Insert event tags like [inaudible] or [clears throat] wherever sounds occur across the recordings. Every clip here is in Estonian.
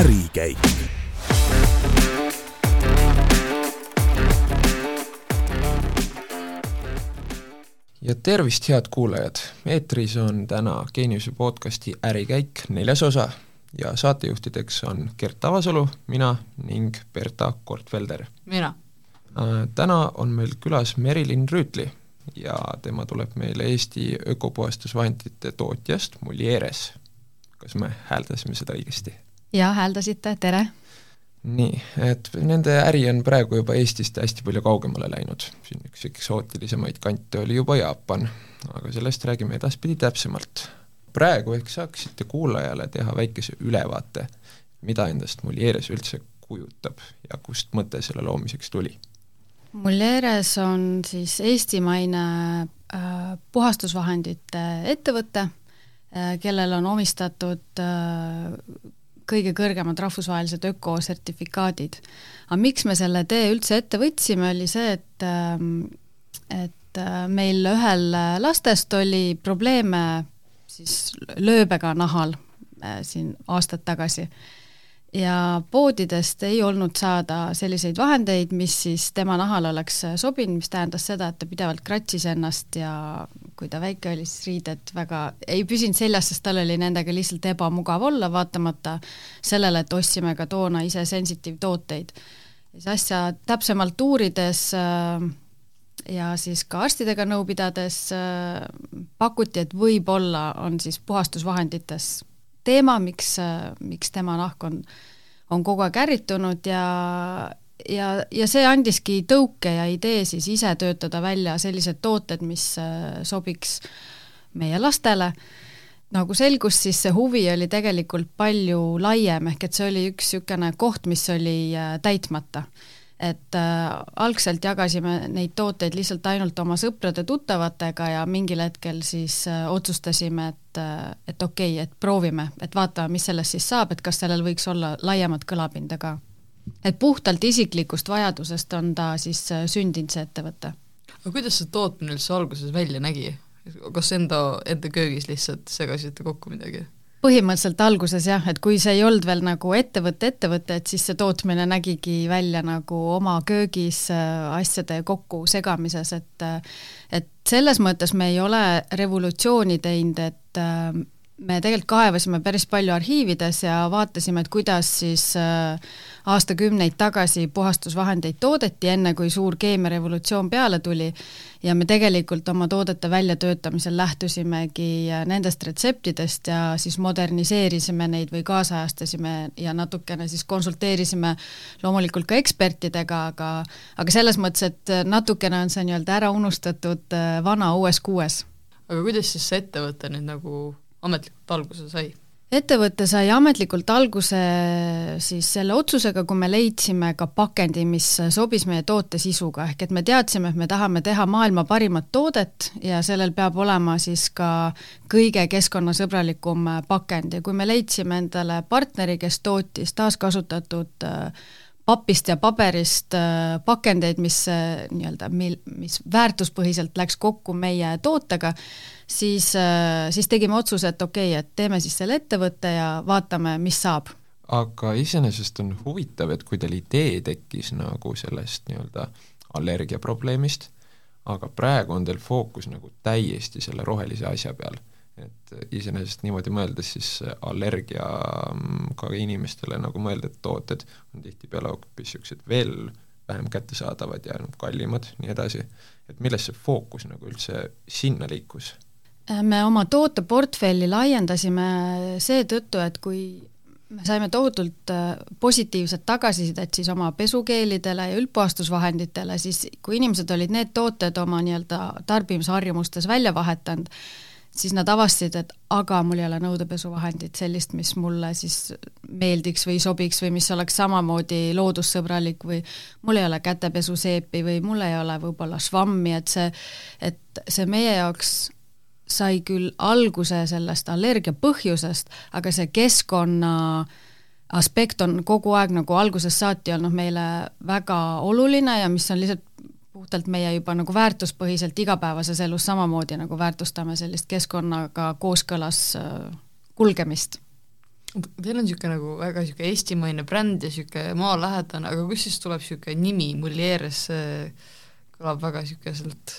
ärikäik. ja tervist, head kuulajad! eetris on täna Geeniuse podcasti Ärikäik neljas osa ja saatejuhtideks on Gert Avasalu, mina ning Berta Kortfelder. mina. Äh, täna on meil külas Merilin Rüütli ja tema tuleb meile Eesti ökopuhastusvahendite tootjast Mulieres. kas me hääldasime seda õigesti? Jaa, hääldasite, tere! nii, et nende äri on praegu juba Eestist hästi palju kaugemale läinud, siin üks eksootilisemaid kante oli juba Jaapan, aga sellest räägime edaspidi täpsemalt. praegu ehk saaksite kuulajale teha väikese ülevaate, mida endast Mulieres üldse kujutab ja kust mõte selle loomiseks tuli Mulieres on siis eestimaine äh, puhastusvahendite ettevõte äh,, kellel on omistatud äh, kõige kõrgemad rahvusvahelised ökosertifikaadid. aga miks me selle tee üldse ette võtsime, oli see, et äh, et äh, meil ühel lastest oli probleeme siis lööbega nahal äh, siin aastad tagasi ja poodidest ei olnud saada selliseid vahendeid, mis siis tema nahale oleks sobinud, mis tähendas seda, et ta pidevalt kratsis ennast ja kui ta väike oli, siis riided väga ei püsinud seljas, sest tal oli nendega lihtsalt ebamugav olla, vaatamata sellele, et ostsime ka toona ise sensitiivtooteid. siis asja täpsemalt uurides äh, ja siis ka arstidega nõu pidades äh, pakuti, et võib-olla on siis puhastusvahendites teema, miks, miks tema nahk on, on kogu aeg ärritunud ja ja, ja see andiski tõuke ja idee siis ise töötada välja sellised tooted, mis äh, sobiks meie lastele. nagu selgus, siis see huvi oli tegelikult palju laiem, ehk et see oli üks niisugune koht, mis oli äh, täitmata et äh, algselt jagasime neid tooteid lihtsalt ainult oma sõprade-tuttavatega ja mingil hetkel siis äh, otsustasime, et äh,, et okei okay,, et proovime, et vaatame, mis sellest siis saab, et kas sellel võiks olla laiemat kõlapinda ka. et puhtalt isiklikust vajadusest on ta siis äh, sündinud, see ettevõte. aga kuidas see tootmine üldse alguses välja nägi? kas enda, enda köögis lihtsalt segasite kokku midagi? Põhimõtteliselt alguses jah, et kui see ei olnud veel nagu ettevõtte ettevõte, et siis see tootmine nägigi välja nagu oma köögis äh, asjade kokkusegamises, et et selles mõttes me ei ole revolutsiooni teinud, et äh, me tegelikult kaevasime päris palju arhiivides ja vaatasime, et kuidas siis äh, aastakümneid tagasi puhastusvahendeid toodeti, enne kui suur keemiarevolutsioon peale tuli, ja me tegelikult oma toodete väljatöötamisel lähtusimegi äh, nendest retseptidest ja siis moderniseerisime neid või kaasajastasime ja natukene siis konsulteerisime loomulikult ka ekspertidega, aga aga selles mõttes, et natukene on see nii-öelda ära unustatud äh, vana uues kuues. aga kuidas siis see ettevõte nüüd nagu ametlikult alguse sai? Ettevõte sai ametlikult alguse siis selle otsusega, kui me leidsime ka pakendi, mis sobis meie toote sisuga, ehk et me teadsime, et me tahame teha maailma parimat toodet ja sellel peab olema siis ka kõige keskkonnasõbralikum pakend. Ja kui me leidsime endale partneri, kes tootis taaskasutatud äh, papist ja paberist äh, pakendeid, mis äh, nii-öelda, mil, mis väärtuspõhiselt läks kokku meie tootega, siis, äh, siis tegime otsuse, et okei okay,, et teeme siis selle ettevõtte ja vaatame, mis saab. aga iseenesest on huvitav, et kui teil idee tekkis nagu sellest nii-öelda allergiaprobleemist, aga praegu on teil fookus nagu täiesti selle rohelise asja peal et iseenesest niimoodi mõeldes siis allergiaga mm, inimestele nagu mõeldud tooted on tihtipeale hoopis niisugused veel vähem kättesaadavad ja kallimad, nii edasi, et millest see fookus nagu üldse sinna liikus? Me oma tooteportfelli laiendasime seetõttu, et kui me saime tohutult äh, positiivset tagasisidet siis oma pesukeelidele ja üldpuhastusvahenditele, siis kui inimesed olid need tooted oma nii-öelda tarbimisharjumustes välja vahetanud, siis nad avastasid, et aga mul ei ole nõudepesuvahendit sellist, mis mulle siis meeldiks või sobiks või mis oleks samamoodi loodussõbralik või mul ei ole kätepesuseepi või mul ei ole võib-olla švammi, et see, et see meie jaoks sai küll alguse sellest allergia põhjusest, aga see keskkonna aspekt on kogu aeg nagu algusest saati olnud meile väga oluline ja mis on lihtsalt puhtalt meie juba nagu väärtuspõhiselt igapäevases elus samamoodi nagu väärtustame sellist keskkonnaga kooskõlas äh, kulgemist. Teil on niisugune nagu väga niisugune eestimaine bränd ja niisugune maalähedane, aga kust siis tuleb niisugune nimi, Mulieres, see kõlab väga niisuguselt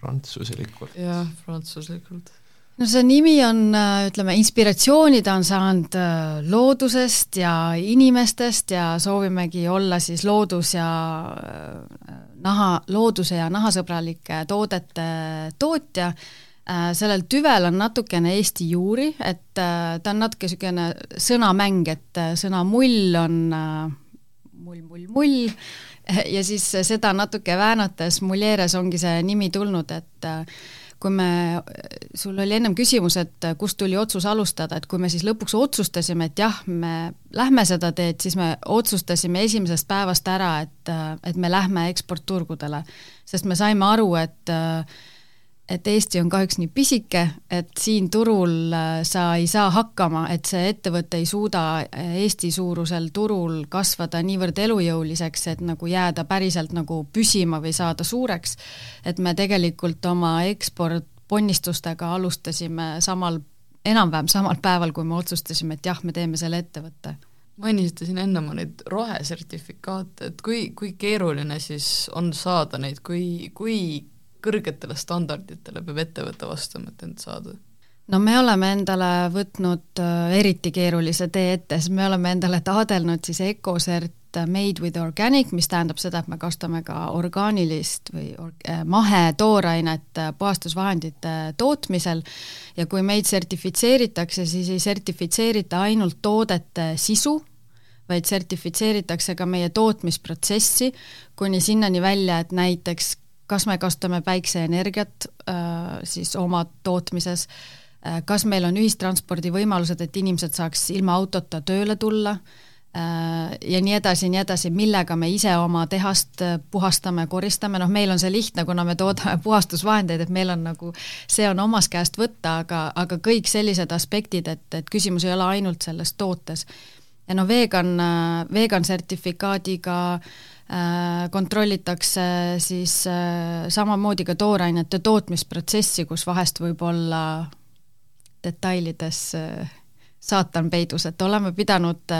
prantsuselikult. jah, prantsuslikult. no see nimi on, ütleme, inspiratsiooni ta on saanud äh, loodusest ja inimestest ja soovimegi olla siis loodus ja äh, naha, looduse ja nahasõbralike toodete tootja Äh, sellel tüvel on natukene eesti juuri, et äh, ta on natuke niisugune sõnamäng, et äh, sõna mull on mull, mull, mull [laughs] ja siis seda natuke väänates Mulieres ongi see nimi tulnud, et kui me, sul oli ennem küsimus, et kust tuli otsus alustada, et kui me siis lõpuks otsustasime, et jah, me lähme seda teed, siis me otsustasime esimesest päevast ära, et, et me lähme eksportturgudele, sest me saime aru, et äh, et Eesti on kahjuks nii pisike, et siin turul äh, sa ei saa hakkama, et see ettevõte ei suuda äh, Eesti suurusel turul kasvada niivõrd elujõuliseks, et nagu jääda päriselt nagu püsima või saada suureks. et me tegelikult oma eksportponnistustega alustasime samal, enam-vähem samal päeval, kui me otsustasime, et jah, me teeme selle ettevõtte mainisite siin enne oma neid rohesertifikaate, et kui, kui keeruline siis on saada neid, kui, kui kõrgetele standarditele peab ettevõte vastama, et end saada? no me oleme endale võtnud äh, eriti keerulise tee ette, sest me oleme endale taadelnud siis Ecosert Made with Organic, mis tähendab seda, et me kasutame ka orgaanilist või or-, äh, mahetooainet äh, puhastusvahendite tootmisel ja kui meid sertifitseeritakse, siis ei sertifitseerita ainult toodete sisu, vaid sertifitseeritakse ka meie tootmisprotsessi, kuni sinnani välja, et näiteks kas me kasutame päikseenergiat äh, siis oma tootmises, äh, kas meil on ühistranspordivõimalused, et inimesed saaks ilma autota tööle tulla äh, ja nii edasi ja nii edasi, millega me ise oma tehast puhastame, koristame, noh, meil on see lihtne, kuna me toodame puhastusvahendeid, et meil on nagu, see on omast käest võtta, aga, aga kõik sellised aspektid, et, et küsimus ei ole ainult selles tootes. ja no vegan, vegan sertifikaadiga Äh, kontrollitakse siis äh, samamoodi ka toorainete tootmisprotsessi, kus vahest võib olla detailides äh, saatan peidus, et oleme pidanud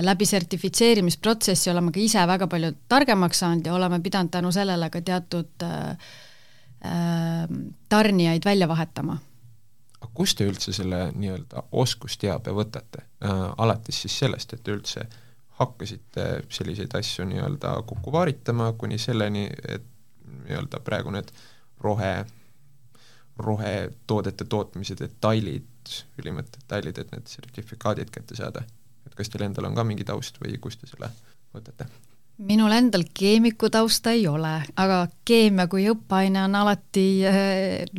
läbi sertifitseerimisprotsessi oleme ka ise väga palju targemaks saanud ja oleme pidanud tänu sellele ka teatud tarnijaid välja vahetama. aga kust te üldse selle nii-öelda oskusteabe võtate äh,, alates siis sellest, et te üldse äh, hakkasite selliseid asju nii-öelda kokku vaaritama kuni selleni, et nii-öelda praegu need rohe, rohetoodete tootmise detailid, ülimad detailid, et need sertifikaadid kätte saada. et kas teil endal on ka mingi taust või kust te selle võtate? Minul endal keemiku tausta ei ole, aga keemia kui õppeaine on alati äh,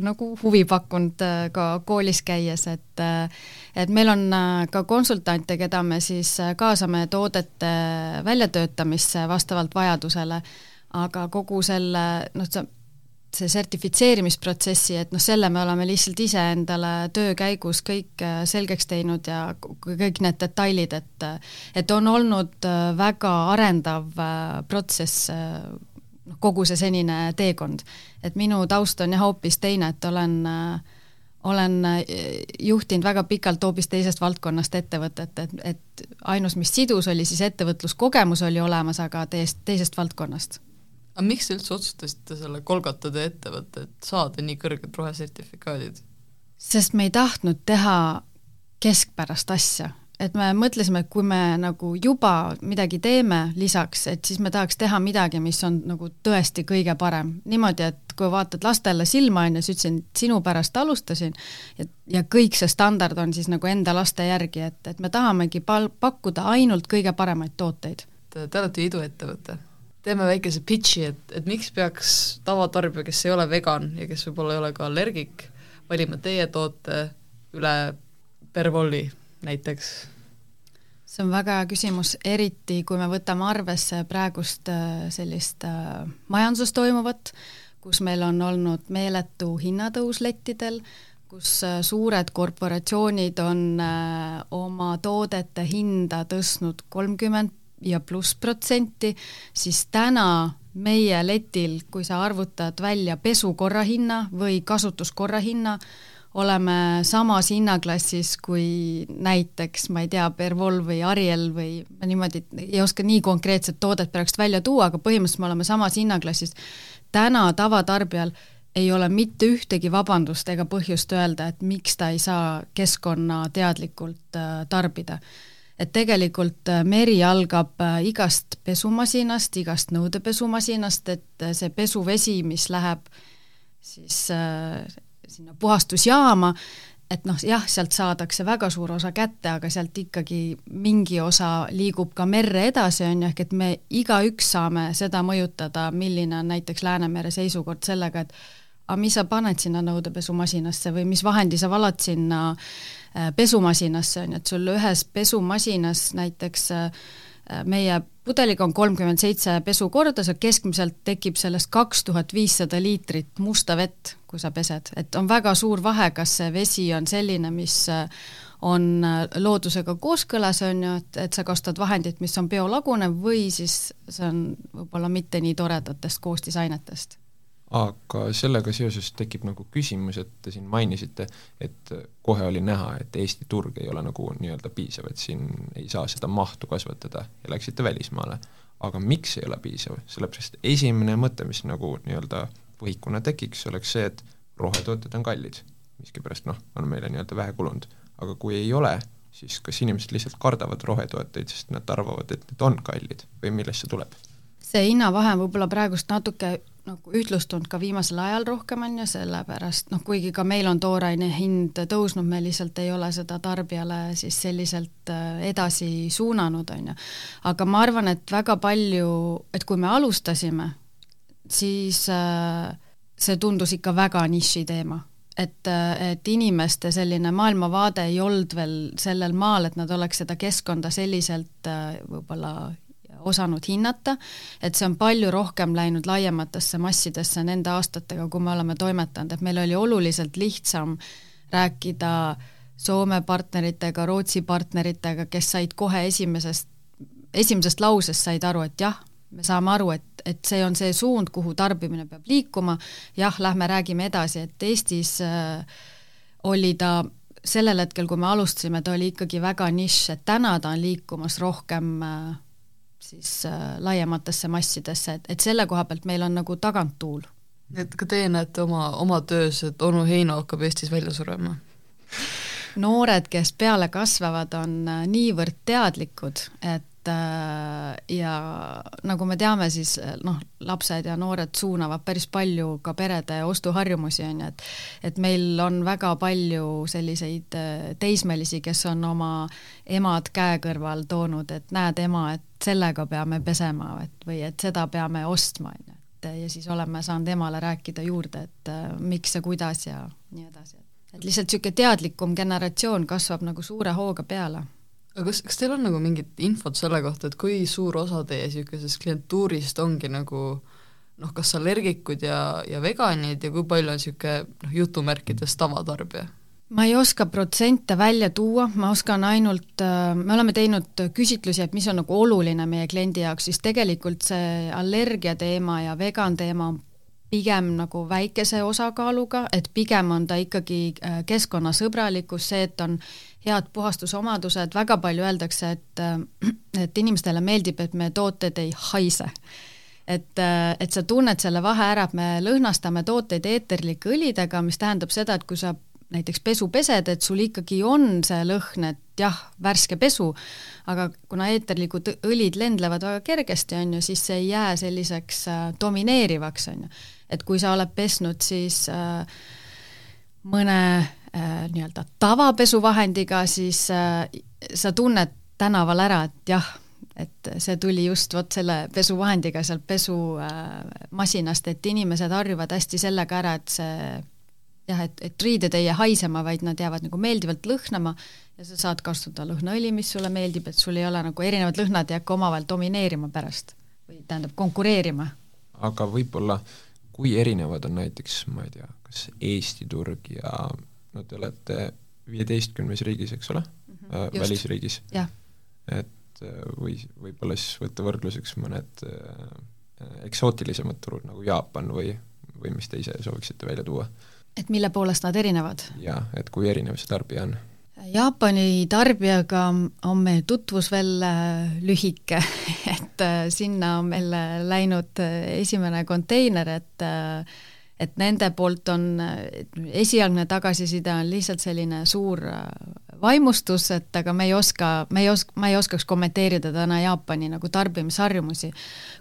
nagu huvi pakkunud äh, ka koolis käies, et äh, et meil on äh, ka konsultante, keda me siis äh, kaasame toodete väljatöötamisse vastavalt vajadusele, aga kogu selle noh, see see sertifitseerimisprotsessi, et noh, selle me oleme lihtsalt iseendale töö käigus kõik äh, selgeks teinud ja kõik need detailid, et et on olnud äh, väga arendav äh, protsess, noh, kogu see senine teekond. et minu taust on jah hoopis teine, et olen olen juhtinud väga pikalt hoopis teisest valdkonnast ettevõtet, et, et ainus, mis sidus, oli siis ettevõtluskogemus oli olemas, aga teist, teisest valdkonnast aga miks te üldse otsustasite selle Kolgata tee ettevõtte, et saada nii kõrged rohesertifikaadid? sest me ei tahtnud teha keskpärast asja, et me mõtlesime, et kui me nagu juba midagi teeme lisaks, et siis me tahaks teha midagi, mis on nagu tõesti kõige parem. niimoodi, et kui vaatad lastele silma, on ju, siis ütlesin, et sinu pärast alustasin ja, ja kõik see standard on siis nagu enda laste järgi, et, et me tahamegi pal-, pakkuda ainult kõige paremaid tooteid. Te, te olete iduettevõte teeme väikese pitch'i, et, et miks peaks tavatarbija, kes ei ole vegan ja kes võib-olla ei ole ka allergik, valima teie toote üle Pervoli näiteks? see on väga hea küsimus, eriti kui me võtame arvesse praegust äh, sellist äh, majanduses toimuvat, kus meil on olnud meeletu hinnatõus lettidel, kus äh, suured korporatsioonid on oma toodete hinda tõstnud kolmkümmend ja pluss protsenti, siis täna meie letil, kui sa arvutad välja pesukorra hinna või kasutuskorra hinna, oleme samas hinnaklassis kui näiteks, ma ei tea, Pervol või Ariel või ma niimoodi ei oska nii konkreetset toodet praegust välja tuua, aga põhimõtteliselt me oleme samas hinnaklassis. täna tavatarbijal ei ole mitte ühtegi vabandust ega põhjust öelda, et miks ta ei saa keskkonnateadlikult äh, tarbida. Et tegelikult äh, meri algab äh, igast pesumasinast, igast nõudepesumasinast, et see pesuvesi, mis läheb siis sinna puhastusjaama, et noh, jah, sealt saadakse väga suur osa kätte, aga sealt ikkagi mingi osa liigub ka merre edasi, on ju, ehk et me igaüks saame seda mõjutada, milline on näiteks Läänemere seisukord sellega, et aga mis sa paned sinna nõudepesumasinasse või mis vahendi sa valad sinna äh, pesumasinasse, on ju, et sul ühes pesumasinas näiteks äh, meie pudeliga on kolmkümmend seitse pesukorda, seal keskmiselt tekib sellest kaks tuhat viissada liitrit musta vett, kui sa pesed, et on väga suur vahe, kas see vesi on selline, mis äh, on loodusega kooskõlas, on ju, et, et sa kasutad vahendit, mis on biolagunev või siis see on võib-olla mitte nii toredatest koostisainetest aga sellega seoses tekib nagu küsimus, et te siin mainisite, et kohe oli näha, et Eesti turg ei ole nagu nii-öelda piisav, et siin ei saa seda mahtu kasvatada ja läksite välismaale. aga miks ei ole piisav, sellepärast esimene mõte, mis nagu nii-öelda võhikuna tekiks, oleks see, et rohetooted on kallid. miskipärast noh, on meile nii-öelda vähe kulunud. aga kui ei ole, siis kas inimesed lihtsalt kardavad rohetooteid, sest nad arvavad, et need on kallid või millest see tuleb? see hinnavahe on võib-olla praegust natuke nagu ühtlustunud ka viimasel ajal rohkem, on ju, sellepärast noh, kuigi ka meil on tooraine hind tõusnud, me lihtsalt ei ole seda tarbijale siis selliselt äh, edasi suunanud, on ju. aga ma arvan, et väga palju, et kui me alustasime, siis äh, see tundus ikka väga nišiteema et, äh, et inimeste selline maailmavaade ei olnud veel sellel maal, et nad oleks seda keskkonda selliselt võib-olla osanud hinnata, et see on palju rohkem läinud laiematesse massidesse nende aastatega, kui me oleme toimetanud, et meil oli oluliselt lihtsam rääkida Soome partneritega, Rootsi partneritega, kes said kohe esimesest, esimesest lausest said aru, et jah, me saame aru, et, et see on see suund, kuhu tarbimine peab liikuma, jah, lähme räägime edasi, et Eestis äh, oli ta sellel hetkel, kui me alustasime, ta oli ikkagi väga nišš, et täna ta on liikumas rohkem äh, siis äh, laiematesse massidesse, et, et selle koha pealt meil on nagu taganttuul. et ka teie näete oma, oma töös, et onu Heino hakkab Eestis välja surema? noored, kes peale kasvavad, on äh, niivõrd teadlikud, et ja nagu me teame, siis äh, noh, lapsed ja noored suunavad päris palju ka perede ostuharjumusi, on ju, et et meil on väga palju selliseid äh, teismelisi, kes on oma emad käe kõrval toonud, et näed, ema, et sellega peame pesema, et või et seda peame ostma, on ju, et ja siis oleme saanud emale rääkida juurde, et miks ja kuidas ja nii edasi. et lihtsalt niisugune teadlikum generatsioon kasvab nagu suure hooga peale aga kas, kas teil on nagu mingit infot selle kohta, et kui suur osa teie niisugusest klientuurist ongi nagu noh, kas allergikud ja, ja veganid ja kui palju on niisugune noh, jutumärkides tavatarbija? ma ei oska protsente välja tuua, ma oskan ainult, äh, me oleme teinud küsitlusi, et mis on nagu oluline meie kliendi jaoks, siis tegelikult see allergia teema ja vegan teema on pigem nagu väikese osakaaluga, et pigem on ta ikkagi äh, keskkonnasõbralikkus, see, et on head puhastusomadused, väga palju öeldakse, et, äh, et inimestele meeldib, et meie tooted ei haise. et, äh, et sa tunned selle vahe ära, et me lõhnastame tooteid eeterlike õlidega, mis tähendab seda, et kui sa näiteks pesu pesed, et sul ikkagi on see lõhn, et jah, värske pesu, aga kuna eeterlikud õlid lendlevad väga kergesti, on ju, siis see ei jää selliseks domineerivaks, on ju et kui sa oled pesnud siis äh, mõne äh, nii-öelda tavapesuvahendiga, siis äh, sa tunned tänaval ära, et jah, et see tuli just vot selle pesuvahendiga sealt pesumasinast, et inimesed harjuvad hästi sellega ära, et see jah, et, et riided ei jää haisema, vaid nad jäävad nagu meeldivalt lõhnama ja sa saad kasutada lõhnaõli, mis sulle meeldib, et sul ei ole nagu erinevad lõhnad ei hakka omavahel domineerima pärast või tähendab, konkureerima. aga võib-olla äh, kui erinevad on näiteks, ma ei tea, kas Eesti turg ja no te olete viieteistkümnes riigis, eks ole mm, -hmm. äh, välisriigis. et äh, või võib-olla siis võtta võrdluseks mõned äh, eksootilisemad turud nagu Jaapan või, või mis te ise sooviksite välja tuua. et mille poolest nad erinevad? jaa, et kui erinev see tarbija on? Jaapani tarbijaga on meil tutvus veel äh, lühike, [laughs] et äh, sinna on meil läinud esimene konteiner, et et nende poolt on, esialgne tagasiside on lihtsalt selline suur vaimustus, et aga me ei oska, me ei oska, ma ei oskaks kommenteerida täna Jaapani nagu tarbimisharjumusi.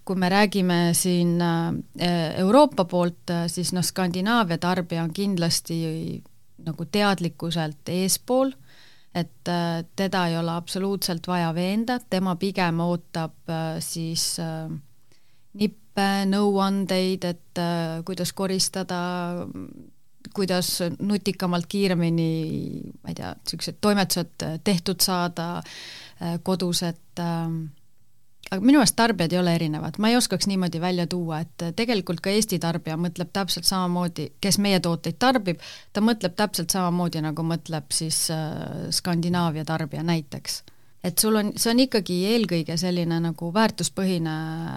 kui me räägime siin äh, Euroopa poolt, äh, siis noh, Skandinaavia tarbija on kindlasti nagu teadlikkuselt eespool, et äh, teda ei ole absoluutselt vaja veenda, tema pigem ootab siis nippe, nõuandeid, et kuidas koristada kuidas nutikamalt, kiiremini, ma ei tea, niisugused toimetused tehtud saada äh, kodus, et äh, aga minu meelest tarbijad ei ole erinevad, ma ei oskaks niimoodi välja tuua, et tegelikult ka Eesti tarbija mõtleb täpselt samamoodi, kes meie tooteid tarbib, ta mõtleb täpselt samamoodi, nagu mõtleb siis äh, Skandinaavia tarbija näiteks. et sul on, see on ikkagi eelkõige selline nagu väärtuspõhine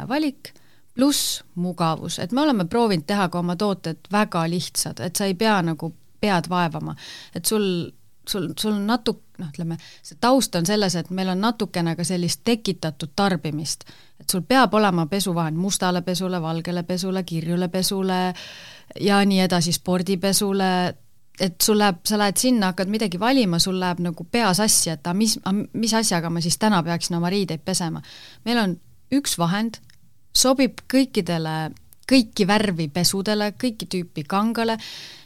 valik pluss mugavus, et me oleme proovinud teha ka oma tooted väga lihtsad, et sa ei pea nagu pead vaevama, et sul, sul, sul on natu-, noh, ütleme, see taust on selles, et meil on natukene ka sellist tekitatud tarbimist. et sul peab olema pesuvahend mustale pesule, valgele pesule, kirjule pesule ja nii edasi, spordipesule, et sul läheb, sa lähed sinna, hakkad midagi valima, sul läheb nagu pea sassi, et aga mis, mis asjaga ma siis täna peaksin oma riideid pesema. meil on üks vahend, sobib kõikidele, kõiki värvi pesudele, kõiki tüüpi kangale,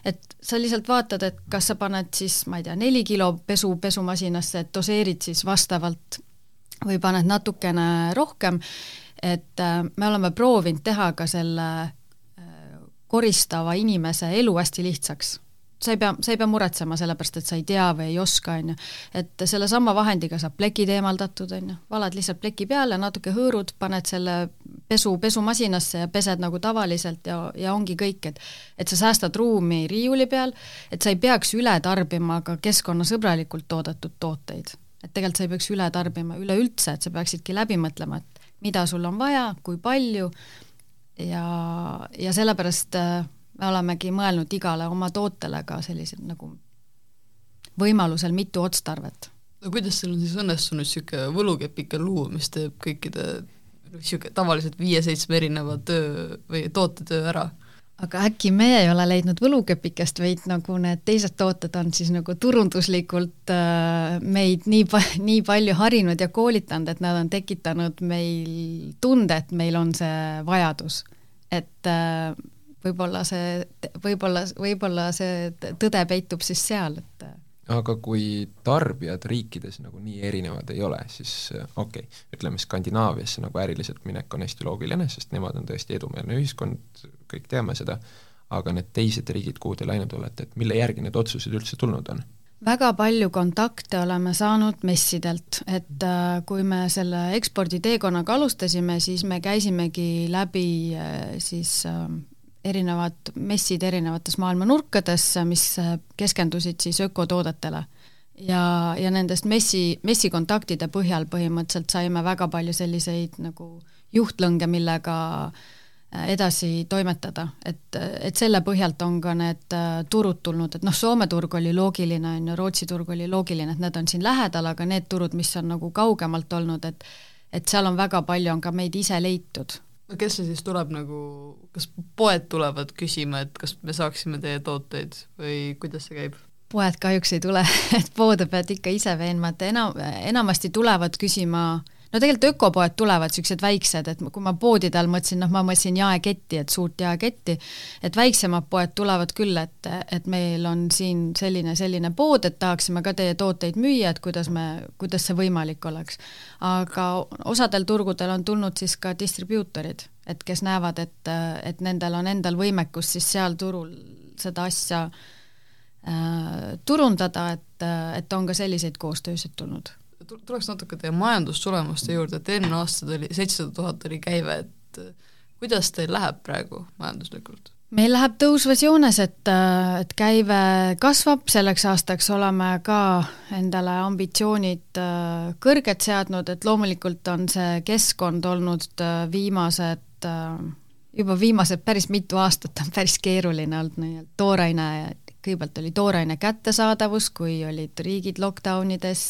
et sa lihtsalt vaatad, et kas sa paned siis, ma ei tea, neli kilo pesu pesumasinasse, et doseerid siis vastavalt või paned natukene rohkem, et äh, me oleme proovinud teha ka selle äh, koristava inimese elu hästi lihtsaks. Sa ei pea, sa ei pea muretsema sellepärast, et sa ei tea või ei oska, on ju. et sellesama vahendiga saab plekid eemaldatud, on ju, valad lihtsalt pleki peale, natuke hõõrud, paned selle pesu pesumasinasse ja pesed nagu tavaliselt ja, ja ongi kõik, et et sa säästad ruumi riiuli peal, et sa ei peaks üle tarbima ka keskkonnasõbralikult toodetud tooteid. et tegelikult sa ei peaks üle tarbima üleüldse, et sa peaksidki läbi mõtlema, et mida sul on vaja, kui palju ja, ja sellepärast äh, me olemegi mõelnud igale oma tootele ka sellised nagu võimalusel mitu otstarvet. no kuidas teil on siis õnnestunud niisugune võlukepike luua, mis teeb kõikide niisugune tavaliselt viie-seitsme erineva töö või tootetöö ära? aga äkki meie ei ole leidnud võlukepikest, vaid nagu need teised tooted on siis nagu turunduslikult äh, meid nii pa-, nii palju harinud ja koolitanud, et nad on tekitanud meil tunde, et meil on see vajadus. et äh, võib-olla see, võib-olla, võib-olla see tõde peitub siis seal, et aga kui tarbijad riikides nagu nii erinevad ei ole, siis okei okay,, ütleme Skandinaaviasse nagu äriliselt minek on hästi loogiline, sest nemad on tõesti edumeelne ühiskond, kõik teame seda, aga need teised riigid, kuhu te läinud olete, et mille järgi need otsused üldse tulnud on? väga palju kontakte oleme saanud messidelt, et äh, kui me selle eksporditeekonnaga alustasime, siis me käisimegi läbi äh, siis äh, erinevad messid erinevates maailma nurkades, mis keskendusid siis ökotoodetele. ja, ja nendest messi, messikontaktide põhjal põhimõtteliselt saime väga palju selliseid nagu juhtlõnge, millega äh, edasi toimetada, et, et selle põhjalt on ka need äh, turud tulnud, et noh, Soome turg oli loogiline, on ju, Rootsi turg oli loogiline, et need on siin lähedal, aga need turud, mis on nagu kaugemalt olnud, et et seal on väga palju, on ka meid ise leitud kes see siis tuleb nagu, kas poed tulevad küsima, et kas me saaksime teie tooteid või kuidas see käib? poed kahjuks ei tule, [laughs] et poode pead ikka ise veenma, et enam, enamasti tulevad küsima äh, no tegelikult ökopoed tulevad, niisugused väiksed, et kui ma poodide all mõtlesin, noh, ma mõtlesin jaeketti, et suurt jaeketti, et väiksemad poed tulevad küll, et, et meil on siin selline, selline pood, et tahaksime ka teie tooteid müüa, et kuidas me, kuidas see võimalik oleks. aga osadel turgudel on tulnud siis ka distribuutorid, et kes näevad, et, et nendel on endal võimekus siis seal turul seda asja äh, turundada, et, et on ka selliseid koostöösid tulnud tuleks natuke teie majandustulemuste juurde, et eelmine aasta tuli seitsesada tuhat oli käive, et kuidas teil läheb praegu majanduslikult? meil läheb tõusvas joones, et, et käive kasvab, selleks aastaks oleme ka endale ambitsioonid kõrged seadnud, et loomulikult on see keskkond olnud viimased juba viimased päris mitu aastat on päris keeruline olnud nii-öelda tooraine, kõigepealt oli tooraine kättesaadavus, kui olid riigid lockdown ides,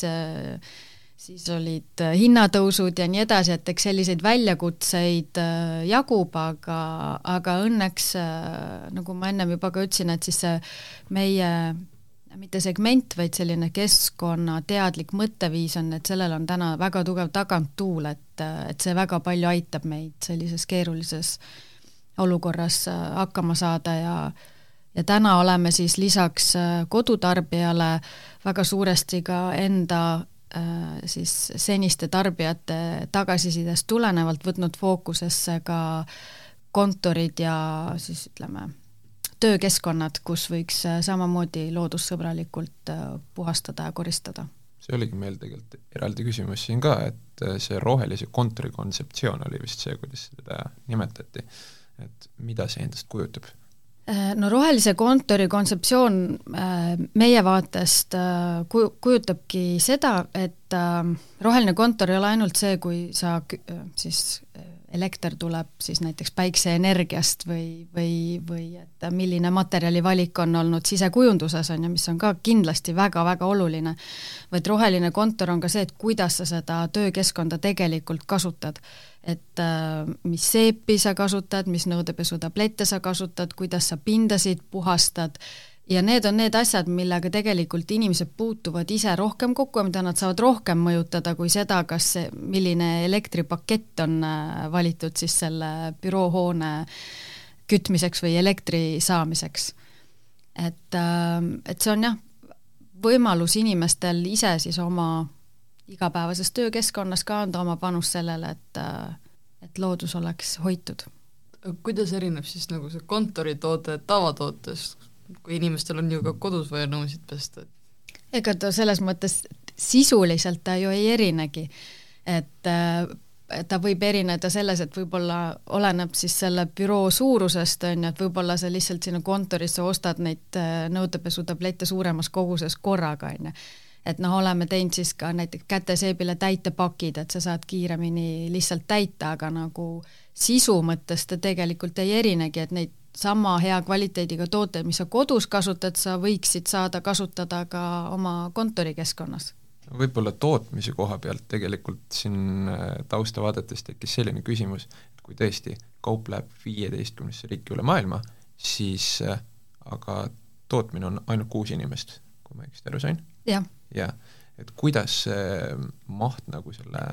siis olid hinnatõusud ja nii edasi, et eks selliseid väljakutseid jagub, aga, aga õnneks nagu ma ennem juba ka ütlesin, et siis see meie mitte segment, vaid selline keskkonnateadlik mõtteviis on, et sellel on täna väga tugev taganttuul, et, et see väga palju aitab meid sellises keerulises olukorras äh, hakkama saada ja ja täna oleme siis lisaks äh, kodutarbijale väga suuresti ka enda äh, siis seniste tarbijate tagasisidest tulenevalt võtnud fookusesse ka kontorid ja siis ütleme, töökeskkonnad, kus võiks äh, samamoodi loodussõbralikult äh, puhastada ja koristada. see oligi meil tegelikult eraldi küsimus siin ka, et äh, see rohelise kontori kontseptsioon oli vist see, kuidas seda nimetati, et mida see endast kujutab? No rohelise kontori kontseptsioon meie vaatest kuju-, kujutabki seda, et roheline kontor ei ole ainult see, kui sa siis elekter tuleb siis näiteks päikseenergiast või, või, või et milline materjalivalik on olnud sisekujunduses, on ju, mis on ka kindlasti väga-väga oluline, vaid roheline kontor on ka see, et kuidas sa seda töökeskkonda tegelikult kasutad. Et äh, mis seepi sa kasutad, mis nõudepesutablette sa kasutad, kuidas sa pindasid puhastad, ja need on need asjad, millega tegelikult inimesed puutuvad ise rohkem kokku ja mida nad saavad rohkem mõjutada kui seda, kas milline elektripakett on äh, valitud siis selle büroohoone kütmiseks või elektri saamiseks. et, äh, et see on jah, võimalus inimestel ise siis oma igapäevases töökeskkonnas ka anda oma panus sellele, et, äh, et loodus oleks hoitud. kuidas erineb siis nagu see kontoritoode tavatootest, kui inimestel on ju ka kodus vaja nõusid pesta. ega ta selles mõttes sisuliselt ta ju ei erinegi, et äh, ta võib erineda selles, et võib-olla oleneb siis selle büroo suurusest, on ju, et võib-olla sa lihtsalt sinna kontorisse ostad neid äh, nõudepesutablette suuremas koguses korraga, on ju et noh, oleme teinud siis ka näiteks käteseebile täitepakid, et sa saad kiiremini lihtsalt täita, aga nagu sisu mõttes ta tegelikult ei erinegi, et neid sama hea kvaliteediga tooteid, mis sa kodus kasutad, sa võiksid saada kasutada ka oma kontorikeskkonnas võib-olla tootmise koha pealt tegelikult siin äh, tausta vaadates tekkis selline küsimus, et kui tõesti kaup läheb viieteistkümnesse riiki üle maailma, siis äh, aga tootmine on ainult kuus inimest, kui ma õigesti aru sain? jah. Jah, et kuidas see maht nagu selle,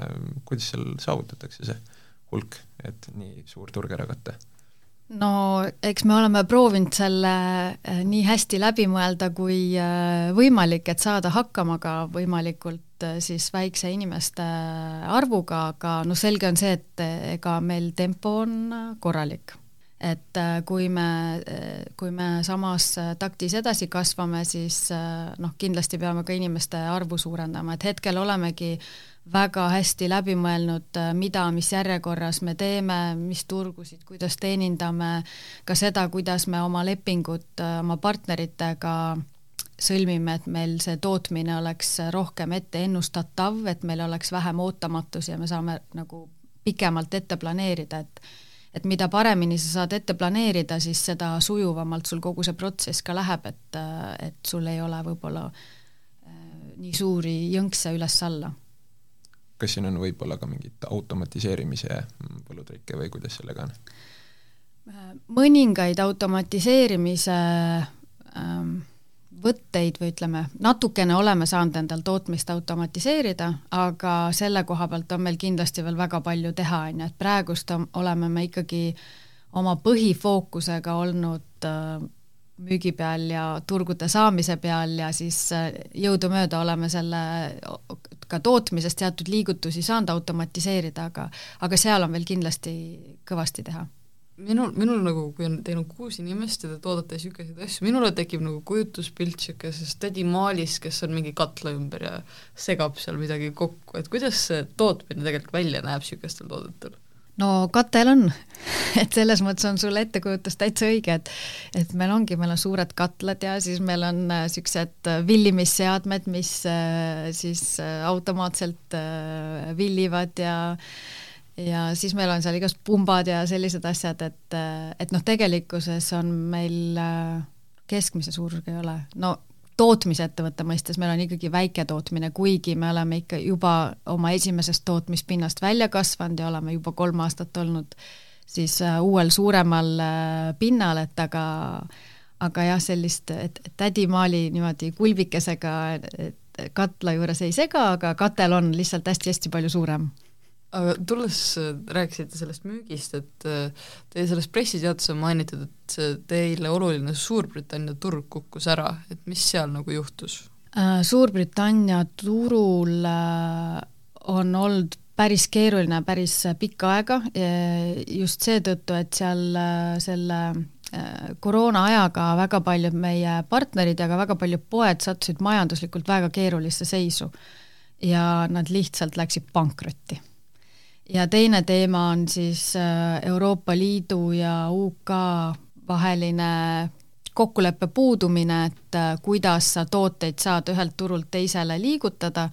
kuidas seal saavutatakse see hulk, et nii suur turg ära katta? no eks me oleme proovinud selle äh, nii hästi läbi mõelda kui äh, võimalik, et saada hakkama ka võimalikult äh, siis väikse inimeste arvuga, aga noh, selge on see, et ega meil tempo on korralik. Et kui me, kui me samas taktis edasi kasvame, siis noh, kindlasti peame ka inimeste arvu suurendama, et hetkel olemegi väga hästi läbi mõelnud, äh, mida, mis järjekorras me teeme, mis turgusid, kuidas teenindame, ka seda, kuidas me oma lepingud äh, oma partneritega sõlmime, et meil see tootmine oleks rohkem ette ennustatav, et meil oleks vähem ootamatusi ja me saame nagu pikemalt ette planeerida, et et mida paremini sa saad ette planeerida, siis seda sujuvamalt sul kogu see protsess ka läheb, et, äh, et sul ei ole võib-olla nii suuri jõnkse üles-alla kas siin on võib-olla ka mingit automatiseerimise võlutrikke või kuidas sellega on? mõningaid automatiseerimise ähm, võtteid või ütleme, natukene oleme saanud endal tootmist automatiseerida, aga selle koha pealt on meil kindlasti veel väga palju teha, on ju, et praegust oleme me ikkagi oma põhifookusega olnud äh, müügi peal ja turgude saamise peal ja siis äh, jõudumööda oleme selle ka tootmises teatud liigutusi saanud automatiseerida, aga aga seal on veel kindlasti kõvasti teha minul, minul nagu, kui on, teil on kuus inimest ja te toodate niisuguseid asju, minule tekib nagu kujutuspilt niisugusest tädi Maalis, kes on mingi katla ümber ja segab seal midagi kokku, et kuidas see tootmine tegelikult välja näeb niisugustel toodetel? no katel on [laughs] et selles mõttes on sul ettekujutus täitsa õige, et et meil ongi, meil on suured katlad ja siis meil on niisugused äh, äh, villimisseadmed, mis äh, siis automaatselt villivad ja ja siis meil on seal igast pumbad ja sellised asjad, et, et noh, tegelikkuses on meil keskmise suurusega ei ole, no tootmisettevõtte mõistes meil on ikkagi väiketootmine, kuigi me oleme ikka juba oma esimesest tootmispinnast välja kasvanud ja oleme juba kolm aastat olnud siis uh, uuel suuremal uh, pinnal, et aga aga jah, sellist, et tädimaali niimoodi kulbikesega katla juures ei sega, aga katel on lihtsalt hästi-hästi palju suurem aga tulles, rääkisite sellest müügist, et äh, teie selles pressiteates on mainitud, et see teile oluline Suurbritannia turg kukkus ära, et mis seal nagu juhtus? Äh, Suurbritannia turul äh, on olnud päris keeruline päris pikka aega, just seetõttu, et seal selle koroona ajaga väga paljud meie partnerid ja ka väga paljud poed sattusid majanduslikult väga keerulisse seisu. ja nad lihtsalt läksid pankrotti ja teine teema on siis äh, Euroopa Liidu ja UK vaheline kokkuleppe puudumine, et äh, kuidas sa tooteid saad ühelt turult teisele liigutada,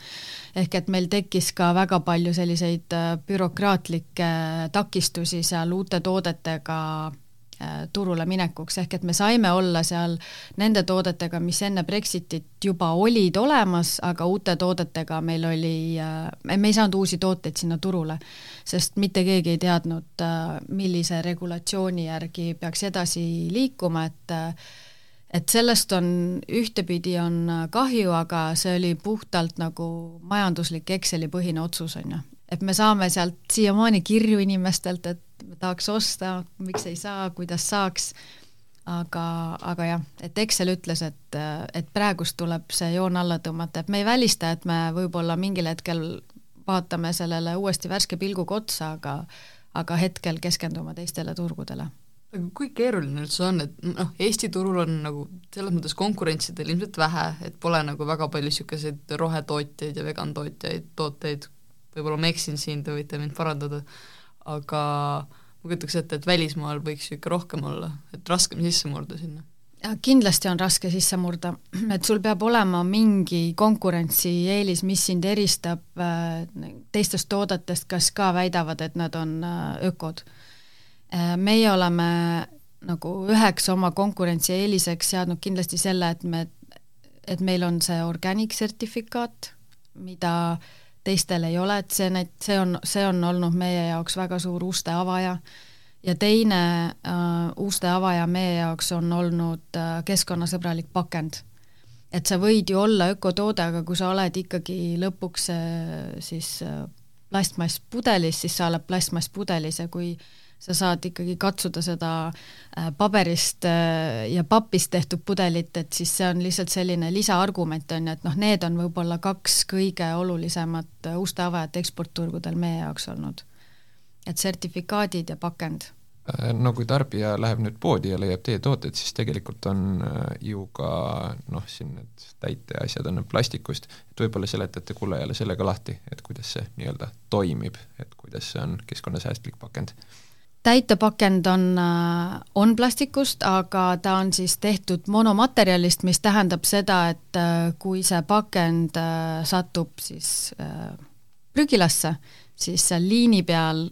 ehk et meil tekkis ka väga palju selliseid äh, bürokraatlikke takistusi seal uute toodetega turule minekuks, ehk et me saime olla seal nende toodetega, mis enne Brexitit juba olid olemas, aga uute toodetega meil oli, äh, me ei saanud uusi tooteid sinna turule, sest mitte keegi ei teadnud, äh, millise regulatsiooni järgi peaks edasi liikuma, et et sellest on, ühtepidi on kahju, aga see oli puhtalt nagu majanduslik Exceli põhine otsus, on ju. et me saame sealt siiamaani kirju inimestelt, et tahaks osta, miks ei saa, kuidas saaks, aga, aga jah, et Excel ütles, et, et praegust tuleb see joon alla tõmmata, et me ei välista, et me võib-olla mingil hetkel vaatame sellele uuesti värske pilguga otsa, aga aga hetkel keskendume teistele turgudele. Aga kui keeruline üldse on, et noh, Eesti turul on nagu selles mõttes konkurentsidel ilmselt vähe, et pole nagu väga palju niisuguseid rohetootjaid ja vegantootjaid, tooteid, võib-olla ma eksin siin, te võite mind parandada, aga ma kujutaks ette, et välismaal võiks ju ikka rohkem olla, et raskem sisse murda sinna kindlasti on raske sisse murda, [clears throat] et sul peab olema mingi konkurentsieelis, mis sind eristab äh, teistest toodetest, kas ka väidavad, et nad on äh, ökod. Äh, meie oleme nagu üheks oma konkurentsieeliseks seadnud kindlasti selle, et me, et meil on see organic sertifikaat, mida äh, teistel ei ole, et see näit-, see on, see on olnud meie jaoks väga suur uste avaja ja teine äh, uste avaja meie jaoks on olnud äh, keskkonnasõbralik pakend. et sa võid ju olla ökotoode, aga kui sa oled ikkagi lõpuks äh, siis äh, plastmasspudelis, siis sa oled plastmasspudelis ja kui äh, sa saad ikkagi katsuda seda äh, paberist äh, ja papist tehtud pudelit, et siis see on lihtsalt selline lisaargument, on ju, et noh, need on võib-olla kaks kõige olulisemat äh, uste avajat eksportturgudel meie jaoks olnud. et sertifikaadid ja pakend no kui tarbija läheb nüüd poodi ja leiab teie tooteid, siis tegelikult on ju ka noh, siin need täiteasjad on plastikust, et võib-olla seletate kuulajale selle ka lahti, et kuidas see nii-öelda toimib, et kuidas see on keskkonnasäästlik pakend täitepakend on, äh, on plastikust, aga ta on siis tehtud monomaterjalist, mis tähendab seda, et äh, kui see pakend äh, satub siis prügilasse, siis seal liini peal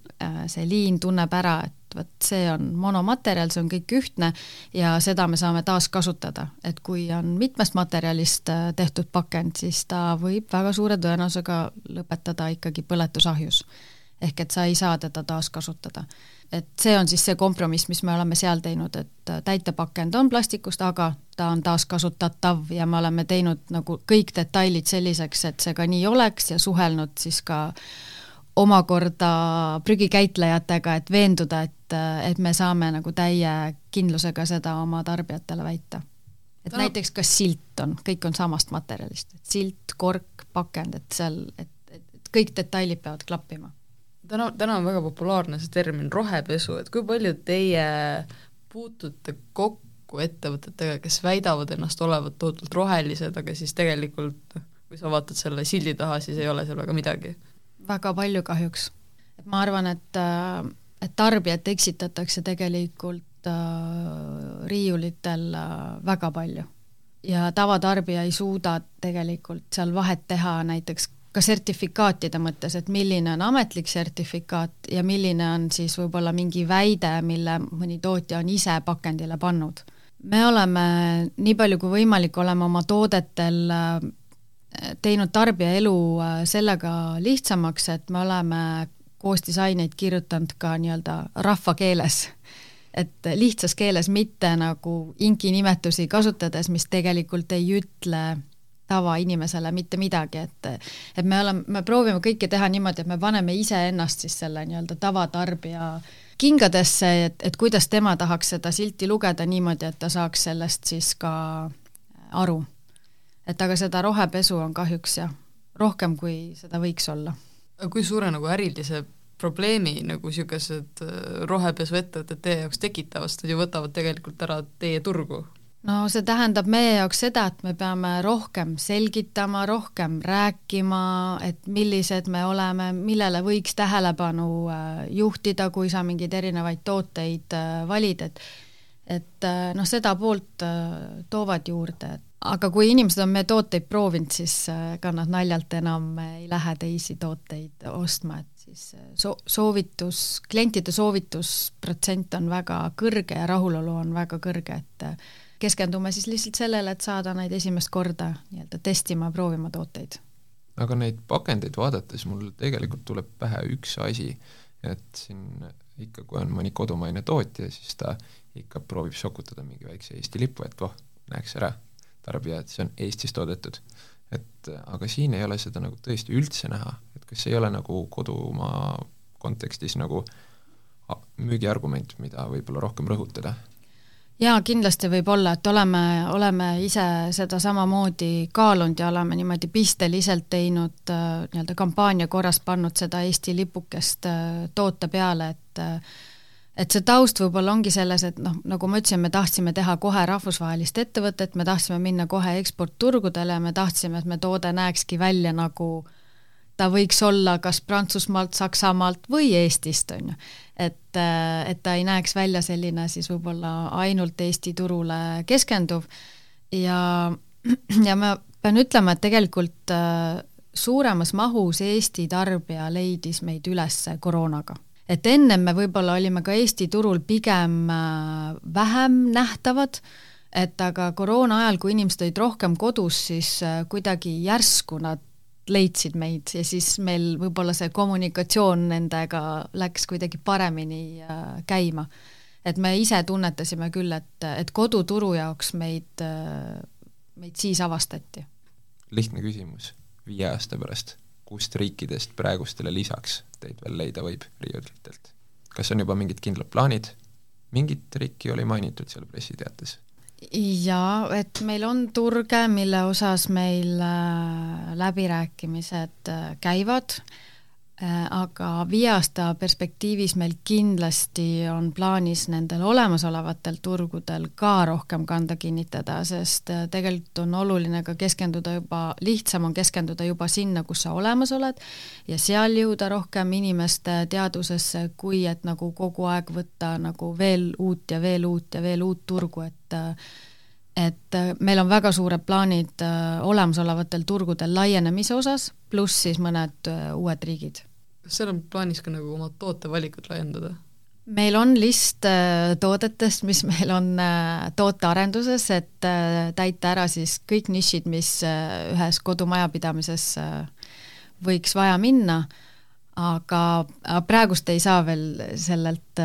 see liin tunneb ära, et vot see on monomaterjal, see on kõik ühtne ja seda me saame taaskasutada. et kui on mitmest materjalist tehtud pakend, siis ta võib väga suure tõenäosusega lõpetada ikkagi põletusahjus. Ehk et sa ei saa teda taaskasutada et see on siis see kompromiss, mis me oleme seal teinud, et äh, täitepakend on plastikust, aga ta on taaskasutatav ja me oleme teinud nagu kõik detailid selliseks, et see ka nii oleks ja suhelnud siis ka omakorda prügikäitlejatega, et veenduda, et, äh, et me saame nagu täie kindlusega seda oma tarbijatele väita. et no. näiteks ka silt on, kõik on samast materjalist, et silt, kork, pakend, et seal, et, et kõik detailid peavad klappima täna, täna on väga populaarne see termin rohepesu, et kui palju teie puutute kokku ettevõtetega, kes väidavad ennast olevat tohutult rohelised, aga siis tegelikult kui sa vaatad selle sildi taha, siis ei ole seal väga midagi? väga palju kahjuks. et ma arvan, et, äh, et tarbijat eksitatakse tegelikult äh, riiulitel äh, väga palju. ja tavatarbija ei suuda tegelikult seal vahet teha näiteks ka sertifikaatide mõttes, et milline on ametlik sertifikaat ja milline on siis võib-olla mingi väide, mille mõni tootja on ise pakendile pannud. me oleme nii palju kui võimalik, oleme oma toodetel äh, teinud tarbija elu äh, sellega lihtsamaks, et me oleme koostisaineid kirjutanud ka nii-öelda rahvakeeles et lihtsas keeles, mitte nagu inki nimetusi kasutades, mis tegelikult ei ütle tavainimesele mitte midagi, et et me oleme, me proovime kõike teha niimoodi, et me paneme iseennast siis selle nii-öelda tavatarbija kingadesse, et, et kuidas tema tahaks seda silti lugeda niimoodi, et ta saaks sellest siis ka aru. et aga seda rohepesu on kahjuks jah, rohkem kui seda võiks olla. kui suure nagu ärilise probleemi nagu niisugused äh, rohepesuettevõtted teie jaoks tekitavad, sest nad ju võtavad tegelikult ära teie turgu? No see tähendab meie jaoks seda, et me peame rohkem selgitama, rohkem rääkima, et millised me oleme, millele võiks tähelepanu äh, juhtida, kui sa mingeid erinevaid tooteid äh, valid, et et noh, seda poolt toovad juurde, aga kui inimesed on meie tooteid proovinud, siis ega nad naljalt enam ei lähe teisi tooteid ostma, et siis äh, so-, soovitus, klientide soovitusprotsent on väga kõrge ja rahulolu on väga kõrge, et äh, keskendume siis lihtsalt sellele, et saada neid esimest korda nii-öelda testima, proovima tooteid. aga neid pakendeid vaadates mul tegelikult tuleb pähe üks asi, et siin ikka, kui on mõni kodumaine tootja, siis ta ikka proovib sokutada mingi väikse Eesti lipu, et voh, näeks ära, tarbija, et see on Eestis toodetud et aga siin ei ole seda nagu tõesti üldse näha, et kas ei ole nagu kodumaa kontekstis nagu müügiargument, mida võib-olla rohkem rõhutada? Jaa, kindlasti võib olla, et oleme, oleme ise seda samamoodi kaalunud ja oleme niimoodi pisteliselt teinud äh, nii-öelda kampaania korras pannud seda Eesti lipukest äh, toote peale, et äh, et see taust võib-olla ongi selles, et noh, nagu ma ütlesin, me tahtsime teha kohe rahvusvahelist ettevõtet, me tahtsime minna kohe eksportturgudele me tahtsime, et me toode näekski välja nagu ta võiks olla kas Prantsusmaalt, Saksamaalt või Eestist, on ju. et, et ta ei näeks välja selline siis võib-olla ainult Eesti turule keskenduv ja, ja ma pean ütlema, et tegelikult äh, suuremas mahus Eesti tarbija leidis meid üles koroonaga et ennem me võib-olla olime ka Eesti turul pigem äh, vähem nähtavad, et aga koroona ajal, kui inimesed olid rohkem kodus, siis äh, kuidagi järsku nad leidsid meid ja siis meil võib-olla see kommunikatsioon nendega läks kuidagi paremini äh, käima. et me ise tunnetasime küll, et, et koduturu jaoks meid, meid siis avastati. lihtne küsimus, viie aasta pärast kust riikidest praegustele lisaks teid veel leida võib riiulitelt? kas on juba mingid kindlad plaanid? mingit riiki oli mainitud seal pressiteates? Jaa, et meil on turge, mille osas meil äh, läbirääkimised äh, käivad aga viie aasta perspektiivis meil kindlasti on plaanis nendel olemasolevatel turgudel ka rohkem kanda kinnitada, sest äh, tegelikult on oluline ka keskenduda juba, lihtsam on keskenduda juba sinna, kus sa olemas oled ja seal jõuda rohkem inimeste teadvusesse, kui et nagu kogu aeg võtta nagu veel uut ja veel uut ja veel uut turgu, et äh, et meil on väga suured plaanid olemasolevatel turgudel laienemise osas, pluss siis mõned uued riigid kas seal on plaanis ka nagu oma tootevalikut laiendada? meil on list äh, toodetest, mis meil on äh, tootearenduses, et äh, täita ära siis kõik nišid, mis ühes kodumajapidamises võiks vaja minna, aga praegust ei saa veel sellelt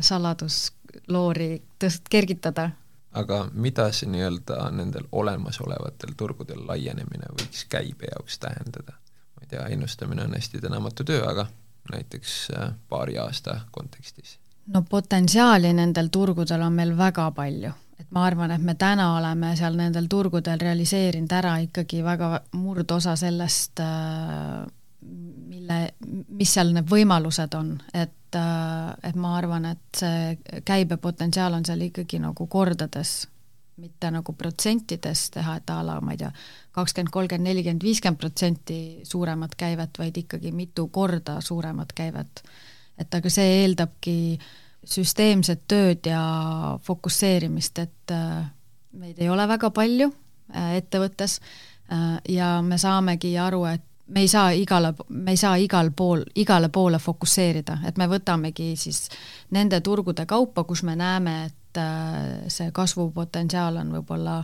saladusloori tõst-, kergitada. aga mida see nii-öelda nendel olemasolevatel turgudel laienemine võiks käibe jaoks tähendada? Tea, ennustamine on hästi tänamatu töö, aga näiteks äh, paari aasta kontekstis? no potentsiaali nendel turgudel on meil väga palju, et ma arvan, et me täna oleme seal nendel turgudel realiseerinud ära ikkagi väga murdosa sellest, äh, mille, mis seal need võimalused on, et, äh, et ma arvan, et see käibepotentsiaal on seal ikkagi nagu kordades mitte nagu protsentides teha, et a la ma ei tea, kakskümmend, kolmkümmend, nelikümmend, viiskümmend protsenti suuremat käivet, vaid ikkagi mitu korda suuremat käivet. et aga see eeldabki süsteemset tööd ja fokusseerimist, et äh, meid ei ole väga palju äh, ettevõttes äh, ja me saamegi aru, et me ei saa igale, me ei saa igal pool, igale poole fokusseerida, et me võtamegi siis nende turgude kaupa, kus me näeme, et äh, see kasvupotentsiaal on võib-olla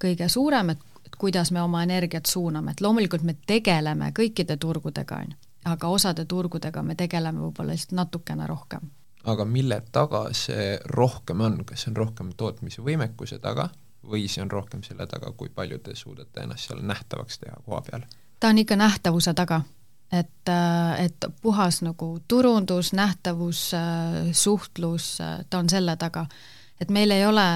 kõige suurem, et, et kuidas me oma energiat suuname, et loomulikult me tegeleme kõikide turgudega, on ju, aga osade turgudega me tegeleme võib-olla lihtsalt natukene rohkem. aga mille taga see rohkem on, kas see on rohkem tootmise võimekuse taga või see on rohkem selle taga, kui palju te suudate ennast seal nähtavaks teha koha peal? ta on ikka nähtavuse taga, et, äh, et puhas nagu turundus, nähtavus, äh, suhtlus, ta on selle taga. Et meil ei ole,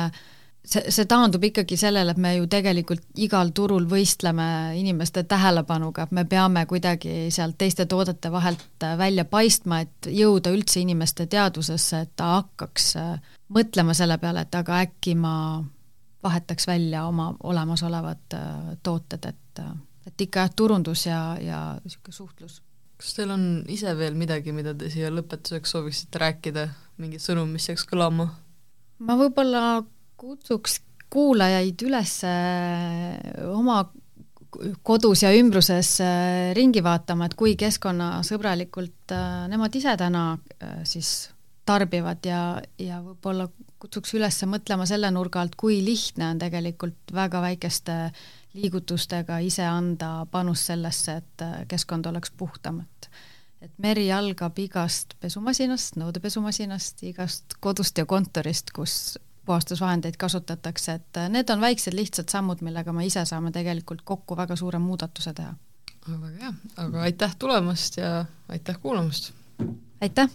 see, see taandub ikkagi sellele, et me ju tegelikult igal turul võistleme inimeste tähelepanuga, et me peame kuidagi sealt teiste toodete vahelt välja paistma, et jõuda üldse inimeste teadvusesse, et ta hakkaks mõtlema selle peale, et aga äkki ma vahetaks välja oma olemasolevad tooted, et et ikka jah, turundus ja, ja niisugune suhtlus. kas teil on ise veel midagi, mida te siia lõpetuseks sooviksite rääkida, mingi sõnum, mis jääks kõlama? Ma võib-olla kutsuks kuulajaid üles äh, oma kodus ja ümbruses äh, ringi vaatama, et kui keskkonnasõbralikult äh, nemad ise täna siis tarbivad ja, ja võib-olla kutsuks üles mõtlema selle nurga alt, kui lihtne on tegelikult väga väikeste liigutustega ise anda panus sellesse, et keskkond oleks puhtam, et et meri algab igast pesumasinast, nõudepesumasinast, igast kodust ja kontorist, kus puhastusvahendeid kasutatakse, et äh, need on väiksed lihtsad sammud, millega me ise saame tegelikult kokku väga suure muudatuse teha. väga hea, aga aitäh tulemast ja aitäh kuulamast! aitäh!